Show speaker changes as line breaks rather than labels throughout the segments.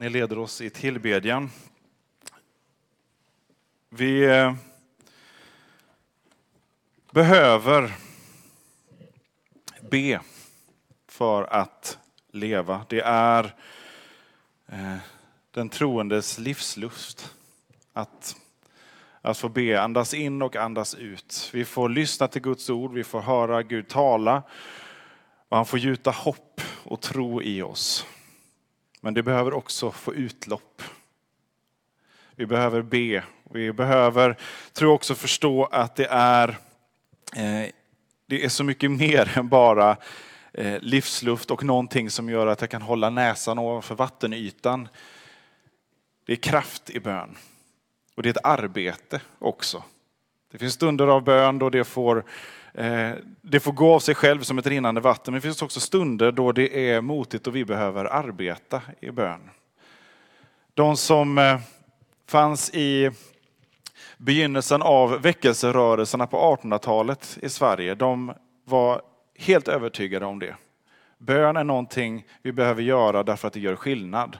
att ni leder oss i tillbedjan. Vi eh, behöver be för att leva. Det är eh, den troendes livslust att, att få be, andas in och andas ut. Vi får lyssna till Guds ord, vi får höra Gud tala och han får gjuta hopp och tro i oss. Men det behöver också få utlopp. Vi behöver be. Vi behöver, tror jag också, förstå att det är, eh, det är så mycket mer än bara eh, livsluft och någonting som gör att jag kan hålla näsan ovanför vattenytan. Det är kraft i bön. Och det är ett arbete också. Det finns stunder av bön då det får, Eh, det får gå av sig själv som ett rinnande vatten. Men det finns också stunder då det är motigt och vi behöver arbeta i bön. De som eh, fanns i begynnelsen av väckelserörelserna på 1800-talet i Sverige, de var helt övertygade om det. Bön är någonting vi behöver göra därför att det gör skillnad.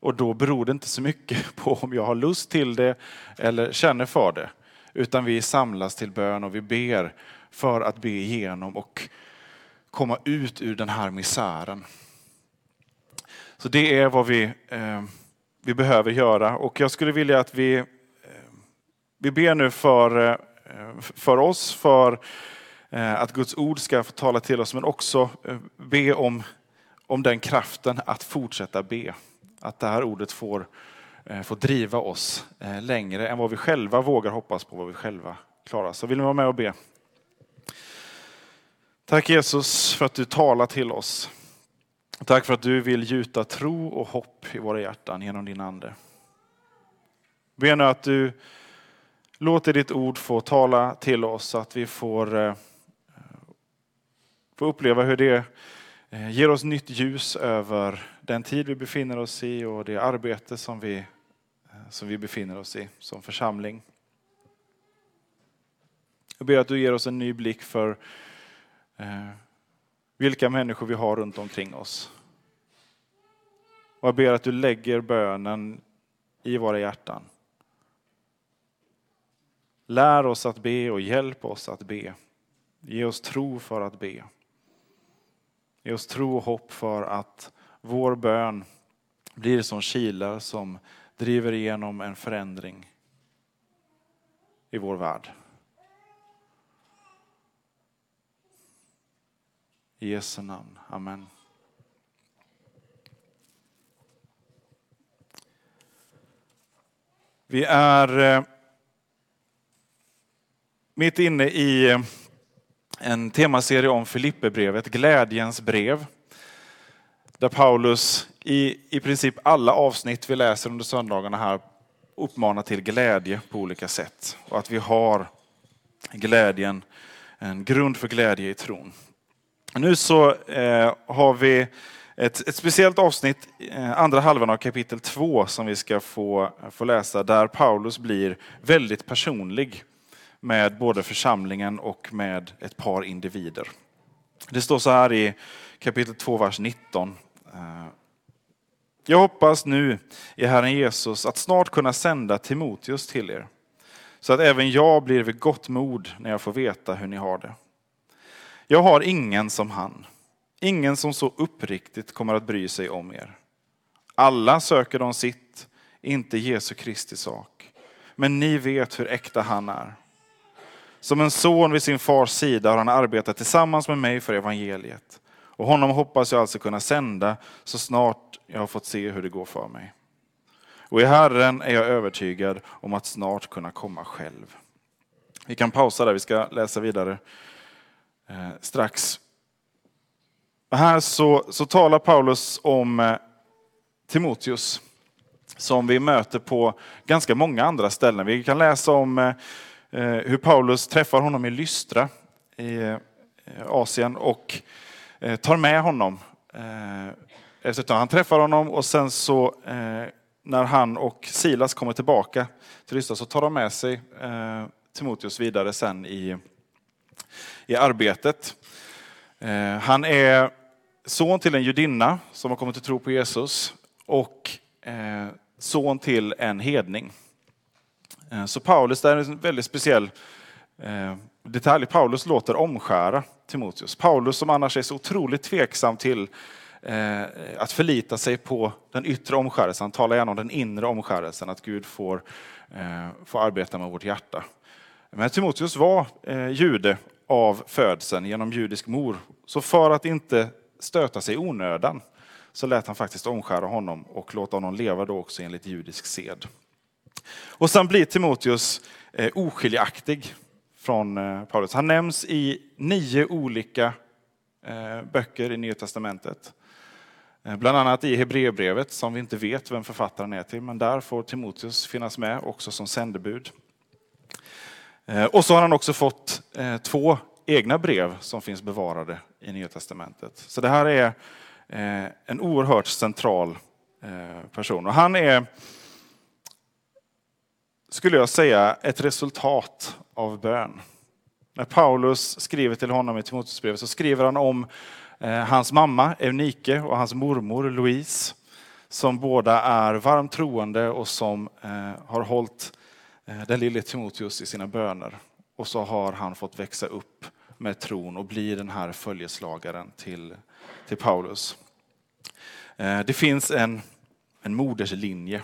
Och då beror det inte så mycket på om jag har lust till det eller känner för det. Utan vi samlas till bön och vi ber för att be igenom och komma ut ur den här misären. Så det är vad vi, eh, vi behöver göra. Och jag skulle vilja att vi, eh, vi ber nu för, eh, för oss, för eh, att Guds ord ska få tala till oss, men också eh, be om, om den kraften att fortsätta be. Att det här ordet får, eh, får driva oss eh, längre än vad vi själva vågar hoppas på, vad vi själva klarar. Så vill ni vara med och be? Tack Jesus för att du talar till oss. Tack för att du vill gjuta tro och hopp i våra hjärtan genom din ande. Be nu att du låter ditt ord få tala till oss så att vi får, eh, får uppleva hur det eh, ger oss nytt ljus över den tid vi befinner oss i och det arbete som vi, eh, som vi befinner oss i som församling. Jag ber att du ger oss en ny blick för Eh, vilka människor vi har runt omkring oss. Och jag ber att du lägger bönen i våra hjärtan. Lär oss att be och hjälp oss att be. Ge oss tro för att be. Ge oss tro och hopp för att vår bön blir som kilar som driver igenom en förändring i vår värld. I Jesu namn. Amen. Vi är eh, mitt inne i eh, en temaserie om Filipperbrevet, glädjens brev. Där Paulus i, i princip alla avsnitt vi läser under söndagarna här uppmanar till glädje på olika sätt. Och att vi har glädjen, en grund för glädje i tron. Nu så eh, har vi ett, ett speciellt avsnitt, eh, andra halvan av kapitel 2, som vi ska få, få läsa, där Paulus blir väldigt personlig med både församlingen och med ett par individer. Det står så här i kapitel 2, vers 19. Eh, jag hoppas nu i Herren Jesus att snart kunna sända Timoteus till er, så att även jag blir vid gott mod när jag får veta hur ni har det. Jag har ingen som han, ingen som så uppriktigt kommer att bry sig om er. Alla söker de sitt, inte Jesu Kristi sak. Men ni vet hur äkta han är. Som en son vid sin fars sida har han arbetat tillsammans med mig för evangeliet. Och honom hoppas jag alltså kunna sända så snart jag har fått se hur det går för mig. Och i Herren är jag övertygad om att snart kunna komma själv. Vi kan pausa där, vi ska läsa vidare eh, strax. Här så, så talar Paulus om eh, Timoteus som vi möter på ganska många andra ställen. Vi kan läsa om eh, eh hur Paulus träffar honom i Lystra i eh, Asien och eh, tar med honom. Efter Han träffar honom och sen så när han och Silas kommer tillbaka till Lystra så tar de med sig Timoteus vidare sen i, i arbetet. Eh, han är son till en judinna som har kommit till tro på Jesus och eh, son till en hedning. Eh, så Paulus, det är en väldigt speciell detalj. Paulus låter omskära Timoteus. Paulus som annars är så otroligt tveksam till att förlita sig på den yttre omskärelsen. Han talar gärna om den inre omskärelsen, att Gud får, får arbeta med vårt hjärta. Men Timoteus var eh, jude av födseln genom judisk mor. Så för att inte stöta sig i onödan så lät han faktiskt omskära honom och låta honom leva då också enligt judisk sed. Och sen blir Timoteus eh, oskiljaktig från eh, Paulus. Han nämns i nio olika eh, böcker i Nya Testamentet. Bland annat i Hebreerbrevet som vi inte vet vem författaren är till, men där får Timoteus finnas med också som sändebud. Eh, och så har han också fått eh, två egna brev som finns bevarade i Nya Testamentet. Så det här är eh, en oerhört central person. Och han är, skulle jag säga, ett resultat av bön. När Paulus skriver till honom i Timoteusbrevet så skriver han om hans mamma Eunike och hans mormor Louise som båda är varmt troende och som har hållit Eh, den lille Timoteus i sina böner. Och så har han fått växa upp med tron och bli den här följeslagaren till, till Paulus. Eh, det finns en, en moderslinje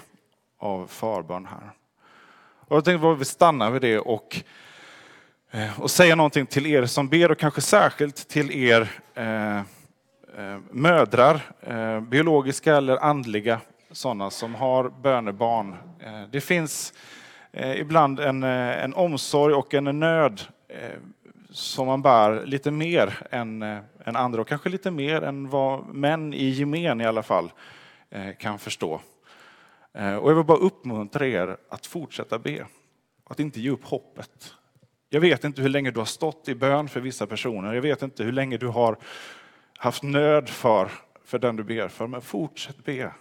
av förbön här. Och jag tänkte att vi stannar vid det och, eh, och säga någonting till er som ber och kanske särskilt till er eh, mödrar, biologiska eller andliga sådana som har bönebarn. Det finns Eh, ibland en, eh, en omsorg och en nöd eh, som man bär lite mer än, än andra och kanske lite mer än vad män i gemen i alla fall eh, kan förstå. Eh, och jag vill bara uppmuntra er att fortsätta be, att inte ge upp hoppet. Jag vet inte hur länge du har stått i bön för vissa personer, jag vet inte hur länge du har haft nöd för, för den du ber för, men fortsätt be.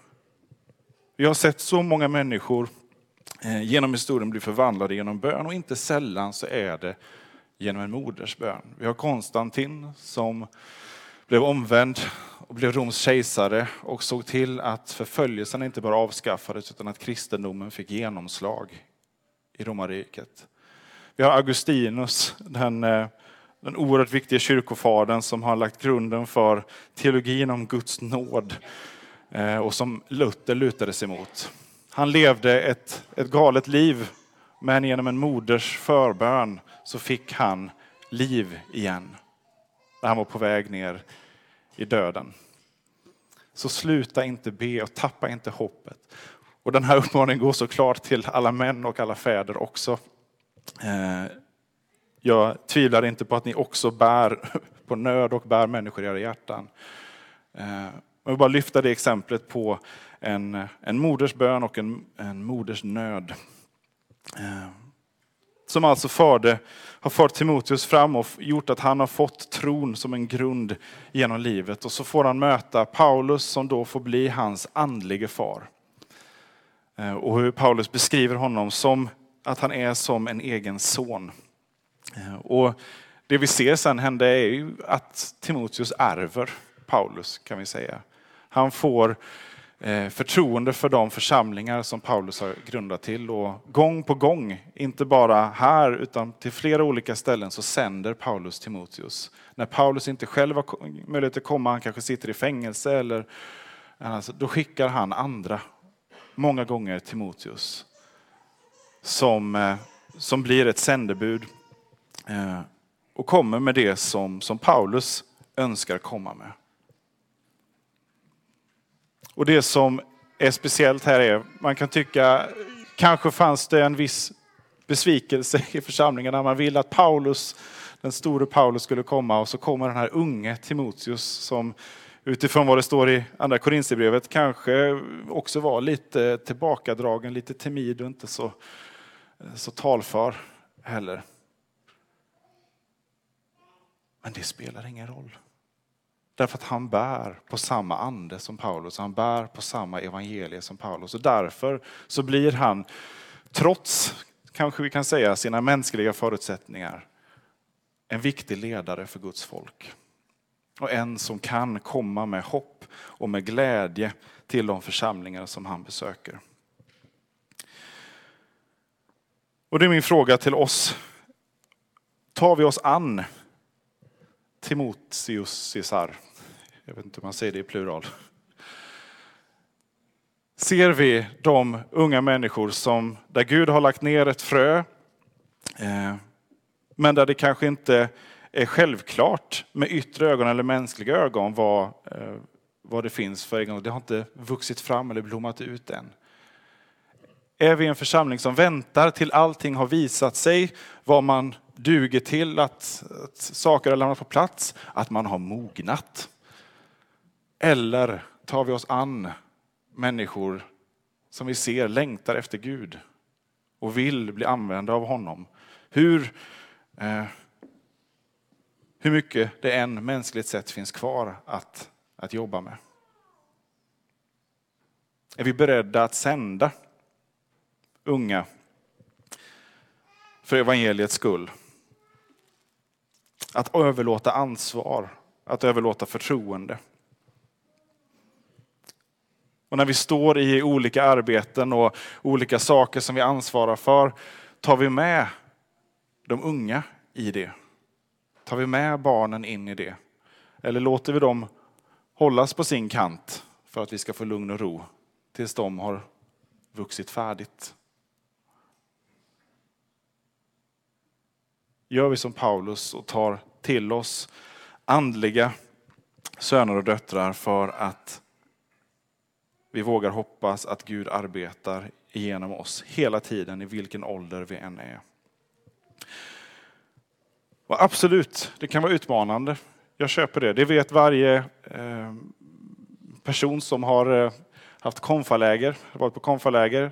Vi har sett så många människor Eh, genom historien blir förvandlade genom bön och inte sällan så är det genom en modersbön. Vi har Konstantin som blev omvänd och blev Roms kejsare och såg till att förföljelsen inte bara avskaffades utan att kristendomen fick genomslag i romarriket. Vi har Augustinus, den, eh, den oerhört viktiga kyrkofadern som har lagt grunden för teologin om Guds nåd eh, och som Luther lutade sig mot. Han levde ett, ett galet liv men genom en moders förbön så fick han liv igen. När han var på väg ner i döden. Så sluta inte be och tappa inte hoppet. Och den här uppmaningen går såklart till alla män och alla fäder också. Eh, jag tvivlar inte på att ni också bär på nöd och bär människor i era hjärtan. Eh, jag vill bara lyfta det exemplet på en, en moders bön och en, en moders nöd. Eh, som alltså förde, har fört Timoteus fram och gjort att han har fått tron som en grund genom livet. Och så får han möta Paulus som då får bli hans andlige far. Eh, och hur Paulus beskriver honom som att han är som en egen son. Eh, och det vi ser sen hända är ju att Timoteus ärver Paulus kan vi säga. Han får Eh, förtroende för de församlingar som Paulus har grundat till. Och gång på gång, inte bara här utan till flera olika ställen, så sänder Paulus Timoteus. När Paulus inte själv har möjlighet att komma, han kanske sitter i fängelse, eller, alltså, då skickar han andra, många gånger Timoteus, som, eh, som blir ett sändebud eh, och kommer med det som, som Paulus önskar komma med. Och det som är speciellt här är, man kan tycka, kanske fanns det en viss besvikelse i församlingen när man ville att Paulus den store Paulus skulle komma och så kommer den här unge Timoteus som utifrån vad det står i andra Korinthierbrevet kanske också var lite tillbakadragen, lite timid och inte så, så talför heller. Men det spelar ingen roll. Därför att han bär på samma ande som Paulus, han bär på samma evangelie som Paulus. Och därför så blir han, trots kanske vi kan säga sina mänskliga förutsättningar, en viktig ledare för Guds folk. Och en som kan komma med hopp och med glädje till de församlingar som han besöker. Och det är min fråga till oss. Tar vi oss an Timoteus Caesar? Jag vet inte om man säger det i plural. Ser vi de unga människor som, där Gud har lagt ner ett frö, eh, men där det kanske inte är självklart med yttre ögon eller mänskliga ögon vad, eh, vad det finns för egenskaper. Det har inte vuxit fram eller blommat ut än. Är vi en församling som väntar till allting har visat sig, vad man duger till, att, att saker har lämnat på plats, att man har mognat? Eller tar vi oss an människor som vi ser längtar efter Gud och vill bli använda av honom? Hur, eh, hur mycket det än mänskligt sett finns kvar att, att jobba med. Är vi beredda att sända unga för evangeliets skull? Att överlåta ansvar, att överlåta förtroende. Och när vi står i olika arbeten och olika saker som vi ansvarar för, tar vi med de unga i det? Tar vi med barnen in i det? Eller låter vi dem hållas på sin kant för att vi ska få lugn och ro tills de har vuxit färdigt? Gör vi som Paulus och tar till oss andliga söner och döttrar för att vi vågar hoppas att Gud arbetar genom oss hela tiden i vilken ålder vi än är. Och absolut, det kan vara utmanande. Jag köper det. Det vet varje eh, person som har eh, haft konfaläger, varit på konfaläger.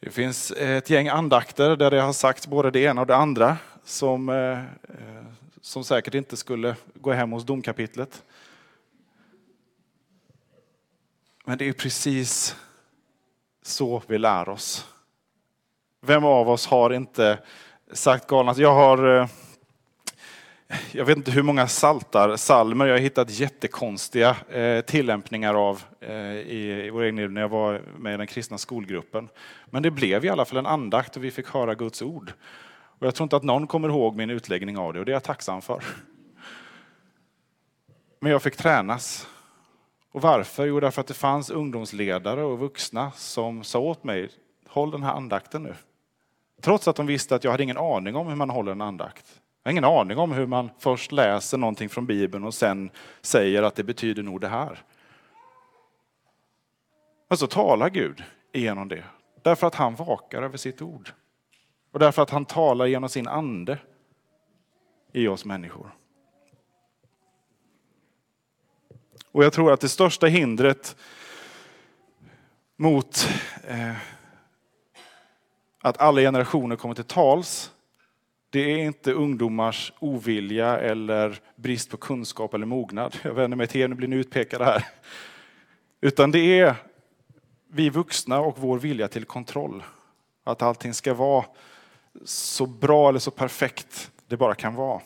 Det finns eh, ett gäng andakter där det har sagts både det ena och det andra som, eh, eh, som säkert inte skulle gå hem hos domkapitlet. Men det är precis så vi lär oss. Vem av oss har inte sagt galna... Jag har eh, jag vet inte hur många saltar, salmer jag har hittat jättekonstiga eh, tillämpningar av eh, i, i vår egen när jag var med i den kristna skolgruppen. Men det blev i alla fall en andakt och vi fick höra Guds ord. Och jag tror inte att någon kommer ihåg min utläggning av det och det är jag tacksam för. Men jag fick tränas. Och varför? Jo, därför att det fanns ungdomsledare och vuxna som sa åt mig, håll den här andakten nu. Trots att de visste att jag hade ingen aning om hur man håller en andakt. Jag har ingen aning om hur man först läser någonting från Bibeln och sen säger att det betyder nog det här. Men så talar Gud igenom det. Därför att han vakar över sitt ord. Och därför att han talar genom sin ande i oss människor. Och jag tror att det största hindret mot eh, att alla generationer kommer till tals det är inte ungdomars ovilja eller brist på kunskap eller mognad. Jag vänder mig till er, nu blir ni utpekade här. Utan det är vi vuxna och vår vilja till kontroll. Att allting ska vara så bra eller så perfekt det bara kan vara.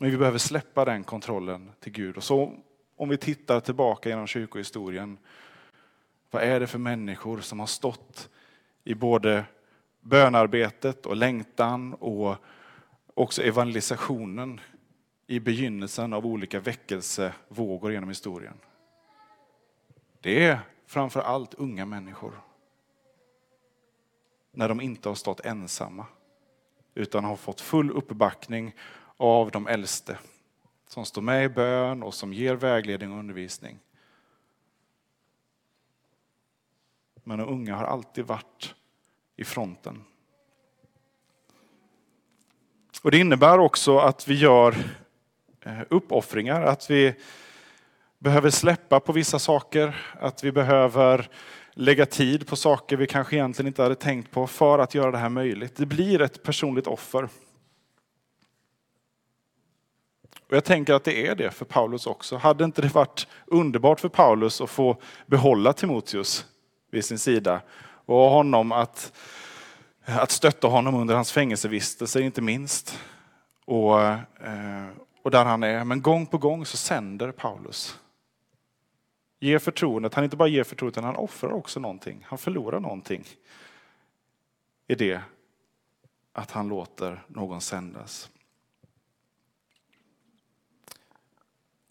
Men vi behöver släppa den kontrollen till Gud. Och så om vi tittar tillbaka genom kyrkohistorien. Vad är det för människor som har stått i både bönarbetet och längtan och också evangelisationen i begynnelsen av olika väckelsevågor genom historien. Det är framför allt unga människor. När de inte har stått ensamma utan har fått full uppbackning av de äldste som står med i bön och som ger vägledning och undervisning. Men de unga har alltid varit i fronten. Och det innebär också att vi gör eh, uppoffringar, att vi behöver släppa på vissa saker, att vi behöver lägga tid på saker vi kanske egentligen inte hade tänkt på för att göra det här möjligt. Det blir ett personligt offer. Och jag tänker att det är det för Paulus också. Hade inte det varit underbart för Paulus att få behålla Timoteus vid sin sida och honom att, att stötta honom under hans fängelsevistelse inte minst. Och, eh, och där han är. Men gång på gång så sänder Paulus. Ger förtroendet. Han inte bara ger förtroendet, utan han offrar också någonting. Han förlorar någonting i det att han låter någon sändas.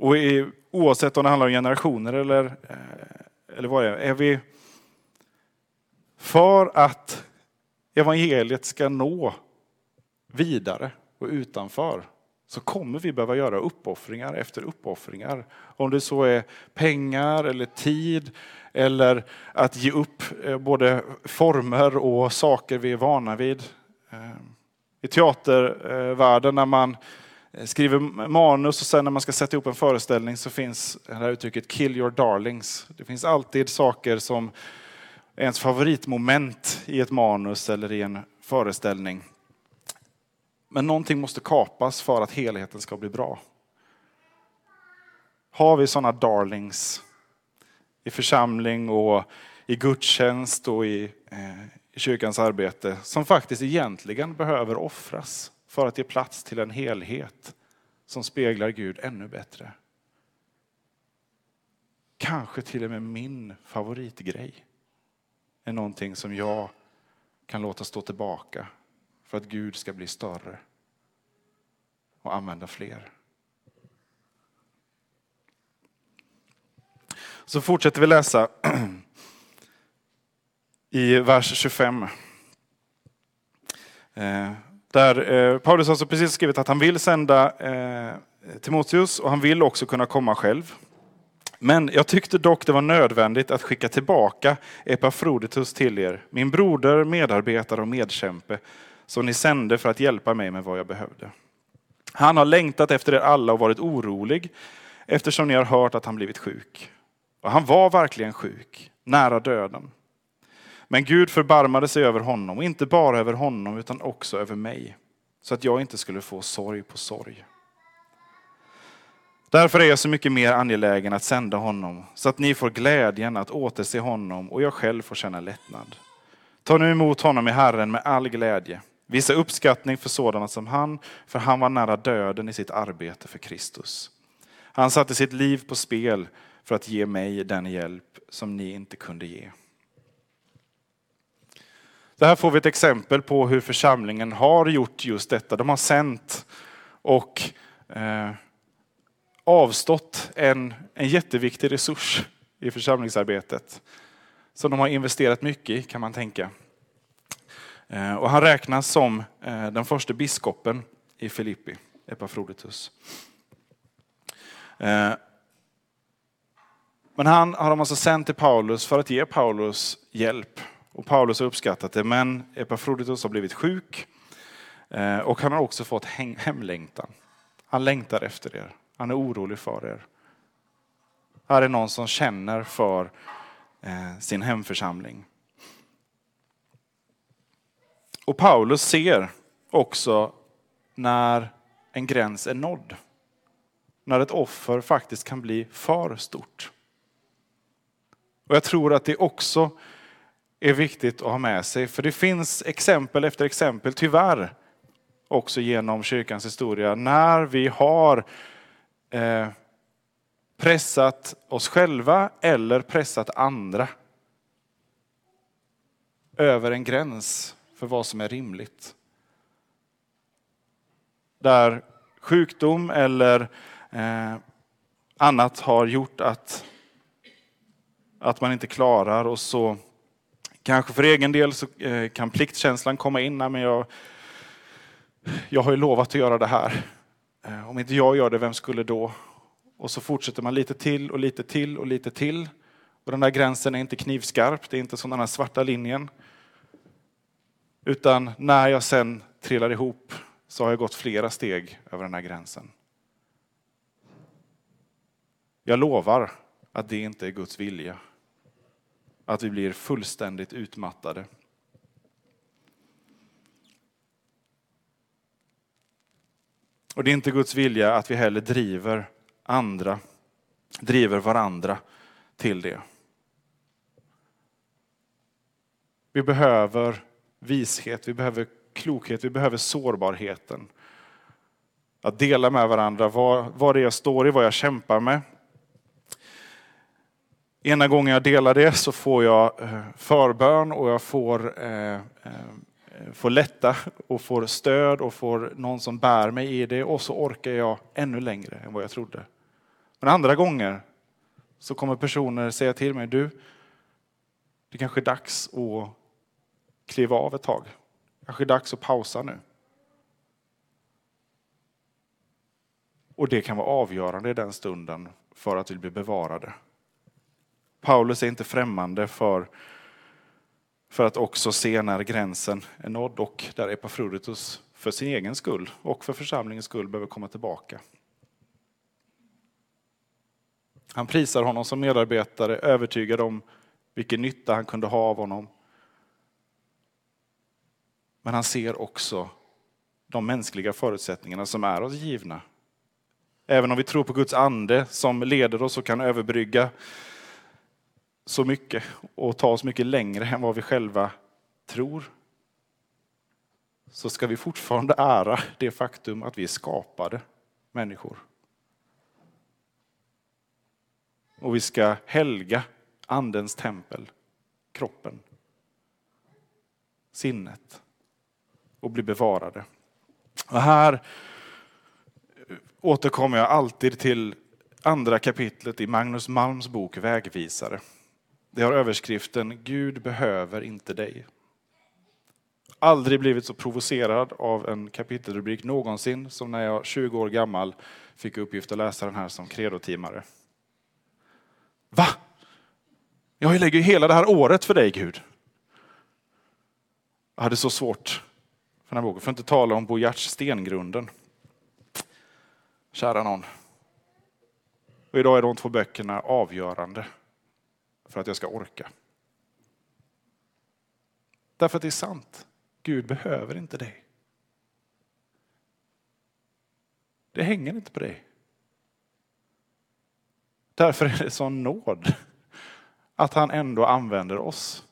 Och i, oavsett om det handlar om generationer eller, eh, eller vad det är, är vi för att evangeliet ska nå vidare och utanför så kommer vi behöva göra uppoffringar efter uppoffringar. Om det så är pengar eller tid eller att ge upp eh, både former och saker vi är vana vid. Eh, I teatervärlden när man Eh, skriver manus och sen när man ska sätta ihop en föreställning så finns det här uttrycket kill your darlings. Det finns alltid saker som är ens favoritmoment i ett manus eller i en föreställning. Men någonting måste kapas för att helheten ska bli bra. Har vi sådana darlings i församling och i gudstjänst och i, eh, i kyrkans arbete som faktiskt egentligen behöver offras för att ge plats till en helhet som speglar Gud ännu bättre. Kanske till och med min favoritgrej är någonting som jag kan låta stå tillbaka för att Gud ska bli större och använda fler. Så fortsätter vi läsa i vers 25. Där eh, Paulus har alltså precis skrivit att han vill sända eh, Timoteus och han vill också kunna komma själv. Men jag tyckte dock det var nödvändigt att skicka tillbaka Epafroditus till er, min broder, medarbetare och medkämpe, som ni sände för att hjälpa mig med vad jag behövde. Han har längtat efter er alla och varit orolig eftersom ni har hört att han blivit sjuk. Och han var verkligen sjuk, nära döden. Men Gud förbarmade sig över honom, och inte bara över honom utan också över mig, så att jag inte skulle få sorg på sorg. Därför är jag så mycket mer angelägen att sända honom, så att ni får glädjen att återse honom och jag själv får känna lättnad. Ta nu emot honom i Herren med all glädje. Visa uppskattning för sådana som han, för han var nära döden i sitt arbete för Kristus. Han satte sitt liv på spel för att ge mig den hjälp som ni inte kunde ge. Det här får vi ett exempel på hur församlingen har gjort just detta. De har sänt och eh, avstått en, en jätteviktig resurs i församlingsarbetet. Som de har investerat mycket i kan man tänka. Eh, och han räknas som eh, den första biskopen i Filippi, Epafroditus. Eh, men han har de alltså sänt till Paulus för att ge Paulus hjälp och Paulus har uppskattat det, men Epafroditus har blivit sjuk eh, och han har också fått hemlängtan. Han längtar efter er. Han är orolig för er. Här är någon som känner för eh, sin hemförsamling. Och Paulus ser också när en gräns är nådd. När ett offer faktiskt kan bli för stort. Och jag tror att det också är viktigt att ha med sig. För det finns exempel efter exempel, tyvärr, också genom kyrkans historia, när vi har eh, pressat oss själva eller pressat andra över en gräns för vad som är rimligt. Där sjukdom eller eh, annat har gjort att, att man inte klarar och så Kanske för egen del så eh, kan pliktkänslan komma in. Men jag, jag har ju lovat att göra det här. Eh, om inte jag gör det, vem skulle då? Och så fortsätter man lite till och lite till och lite till. Och den där gränsen är inte knivskarp, det är inte som den här svarta linjen. Utan när jag sen trillar ihop så har jag gått flera steg över den här gränsen. Jag lovar att det inte är Guds vilja. Att vi blir fullständigt utmattade. Och det är inte Guds vilja att vi heller driver andra, driver varandra till det. Vi behöver vishet, vi behöver klokhet, vi behöver sårbarheten. Att dela med varandra vad, vad det är jag står i, vad jag kämpar med. Ena gången jag delar det så får jag eh, förbön och jag får, eh, eh, får lätta och får stöd och får någon som bär mig i det och så orkar jag ännu längre än vad jag trodde. Men andra gånger så kommer personer säga till mig, du, det kanske är dags att kliva av ett tag. Kanske är dags att pausa nu. Och det kan vara avgörande i den stunden för att vi blir bevarade. Paulus är inte främmande för, för att också se när gränsen är nådd och där Epafroditus för sin egen skull och för församlingens skull behöver komma tillbaka. Han prisar honom som medarbetare, övertygad om vilken nytta han kunde ha av honom. Men han ser också de mänskliga förutsättningarna som är oss givna. Även om vi tror på Guds ande som leder oss och kan överbrygga så mycket och ta oss mycket längre än vad vi själva tror så ska vi fortfarande ära det faktum att vi är skapade människor. Och vi ska helga andens tempel, kroppen, sinnet och bli bevarade. Och här återkommer jag alltid till andra kapitlet i Magnus Malms bok Vägvisare. Det har överskriften Gud behöver inte dig. Aldrig blivit så provocerad av en kapitelrubrik någonsin som när jag 20 år gammal fick uppgift att läsa den här som credotimare. Va? Jag lägger ju hela det här året för dig Gud. Jag hade så svårt för den här boken, för att inte tala om Bo Giertz Stengrunden. Kära någon. Och idag är de två böckerna avgörande för att jag ska orka. Därför att det är sant. Gud behöver inte dig. Det hänger inte på dig. Därför är det sån nåd att han ändå använder oss.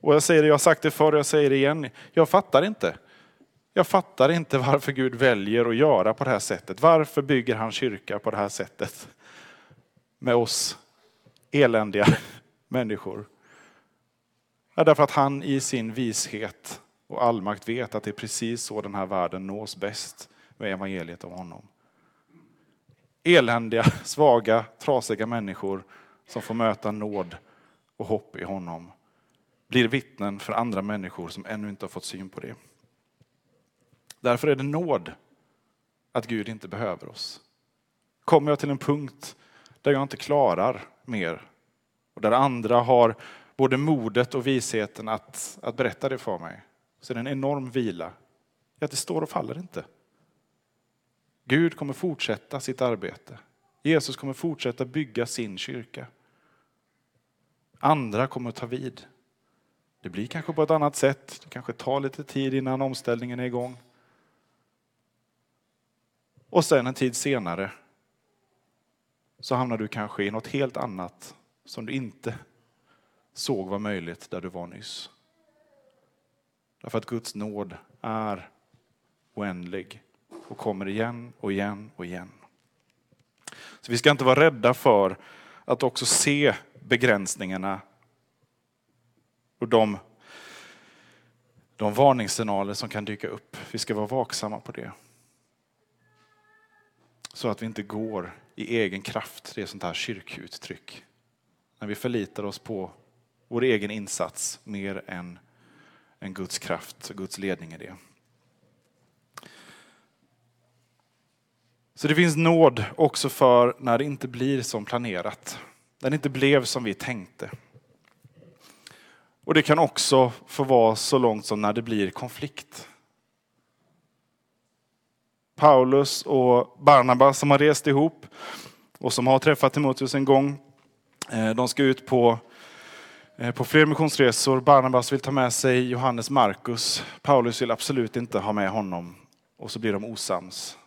Och jag säger det, jag har sagt det förr, jag säger det igen. Jag fattar inte. Jag fattar inte varför Gud väljer att göra på det här sättet. Varför bygger han kyrka på det här sättet? Med oss eländiga människor. Ja, därför att han i sin vishet och allmakt vet att det är precis så den här världen nås bäst med evangeliet om honom. Eländiga, svaga, trasiga människor som får möta nåd och hopp i honom blir vittnen för andra människor som ännu inte har fått syn på det. Därför är det nåd att Gud inte behöver oss. Kommer jag till en punkt där jag inte klarar mer och där andra har både modet och visheten att, att berätta det för mig, så är det en enorm vila att det står och faller inte. Gud kommer fortsätta sitt arbete. Jesus kommer fortsätta bygga sin kyrka. Andra kommer att ta vid. Det blir kanske på ett annat sätt. Det kanske tar lite tid innan omställningen är igång. Och sen en tid senare så hamnar du kanske i något helt annat som du inte såg var möjligt där du var nyss. Därför att Guds nåd är oändlig och kommer igen och igen och igen. Så vi ska inte vara rädda för att också se begränsningarna och de, de varningssignaler som kan dyka upp. Vi ska vara vaksamma på det. Så att vi inte går i egen kraft, det är sånt här kyrkuttryck. När vi förlitar oss på vår egen insats mer än, än Guds kraft och Guds ledning i det. Så det finns nåd också för när det inte blir som planerat. När det inte blev som vi tänkte. Och det kan också få vara så långt som när det blir konflikt. Paulus och Barnabas som har rest ihop och som har träffat Timoteus en gång. Eh, de ska ut på, eh, på fler missionsresor. Barnabas vill ta med sig Johannes Markus. Paulus vill absolut inte ha med honom. Och så blir de osams.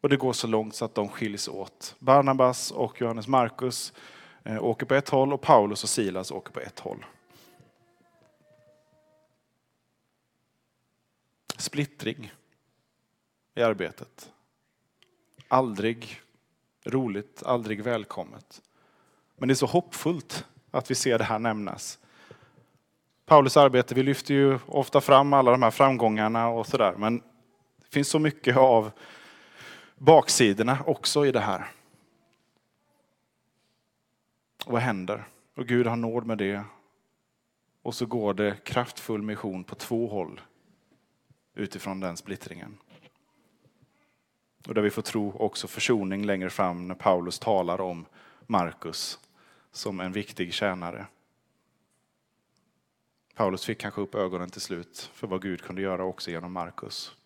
Och det går så långt så att de skiljs åt. Barnabas och Johannes Markus eh, åker på ett håll och Paulus och Silas åker på ett håll. Splittring i arbetet. Aldrig roligt, aldrig välkommet. Men det är så hoppfullt att vi ser det här nämnas. Paulus arbete, vi lyfter ju ofta fram alla de här framgångarna och sådär, men det finns så mycket av baksidorna också i det här. Och vad händer? Och Gud har nåd med det. Och så går det kraftfull mission på två håll utifrån den splittringen. Och där vi får tro också försoning längre fram när Paulus talar om Markus som en viktig tjänare. Paulus fick kanske upp ögonen till slut för vad Gud kunde göra också genom Markus.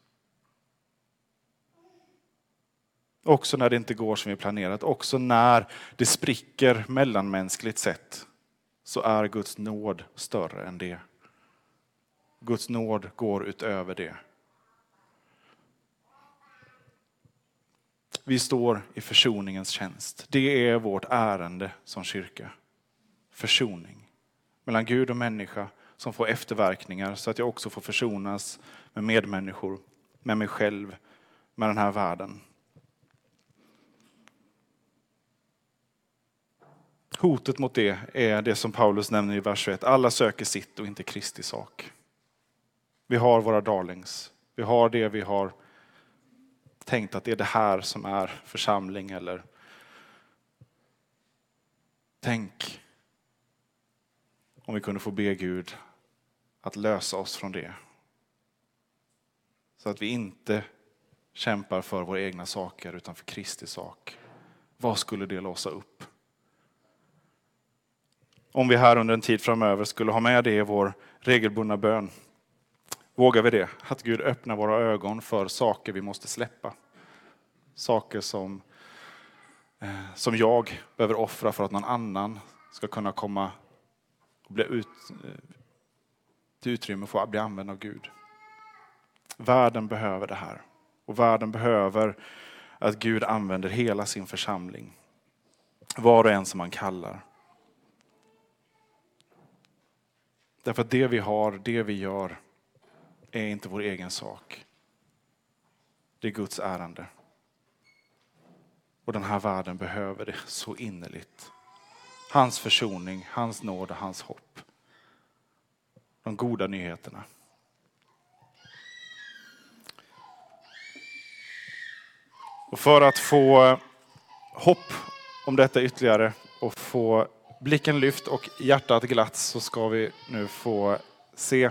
Också när det inte går som vi planerat, också när det spricker mellanmänskligt sett, så är Guds nåd större än det. Guds nåd går utöver det. Vi står i försoningens tjänst. Det är vårt ärende som kyrka. Försoning mellan Gud och människa som får efterverkningar så att jag också får försonas med medmänniskor, med mig själv, med den här världen. Hotet mot det är det som Paulus nämner i vers 21. Alla söker sitt och inte Kristi sak. Vi har våra darlings. Vi har det vi har tänkt att det är det här som är församling eller tänk om vi kunde få be Gud att lösa oss från det. Så att vi inte kämpar för våra egna saker utan för Kristi sak. Vad skulle det låsa upp? Om vi här under en tid framöver skulle ha med det i vår regelbundna bön Vågar vi det? Att Gud öppnar våra ögon för saker vi måste släppa. Saker som, eh, som jag behöver offra för att någon annan ska kunna komma och bli ut, eh, till utrymme för att bli använd av Gud. Världen behöver det här. Och världen behöver att Gud använder hela sin församling. Var och en som han kallar. Därför att det vi har, det vi gör, är inte vår egen sak. Det är Guds ärende. Och den här världen behöver det så innerligt. Hans försoning, hans nåd och hans hopp. De goda nyheterna. Och för att få hopp om detta ytterligare och få blicken lyft och hjärtat glatt så ska vi nu få se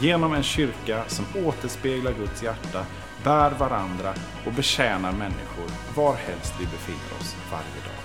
Genom en kyrka som återspeglar Guds hjärta, bär varandra och betjänar människor varhelst vi befinner oss varje dag.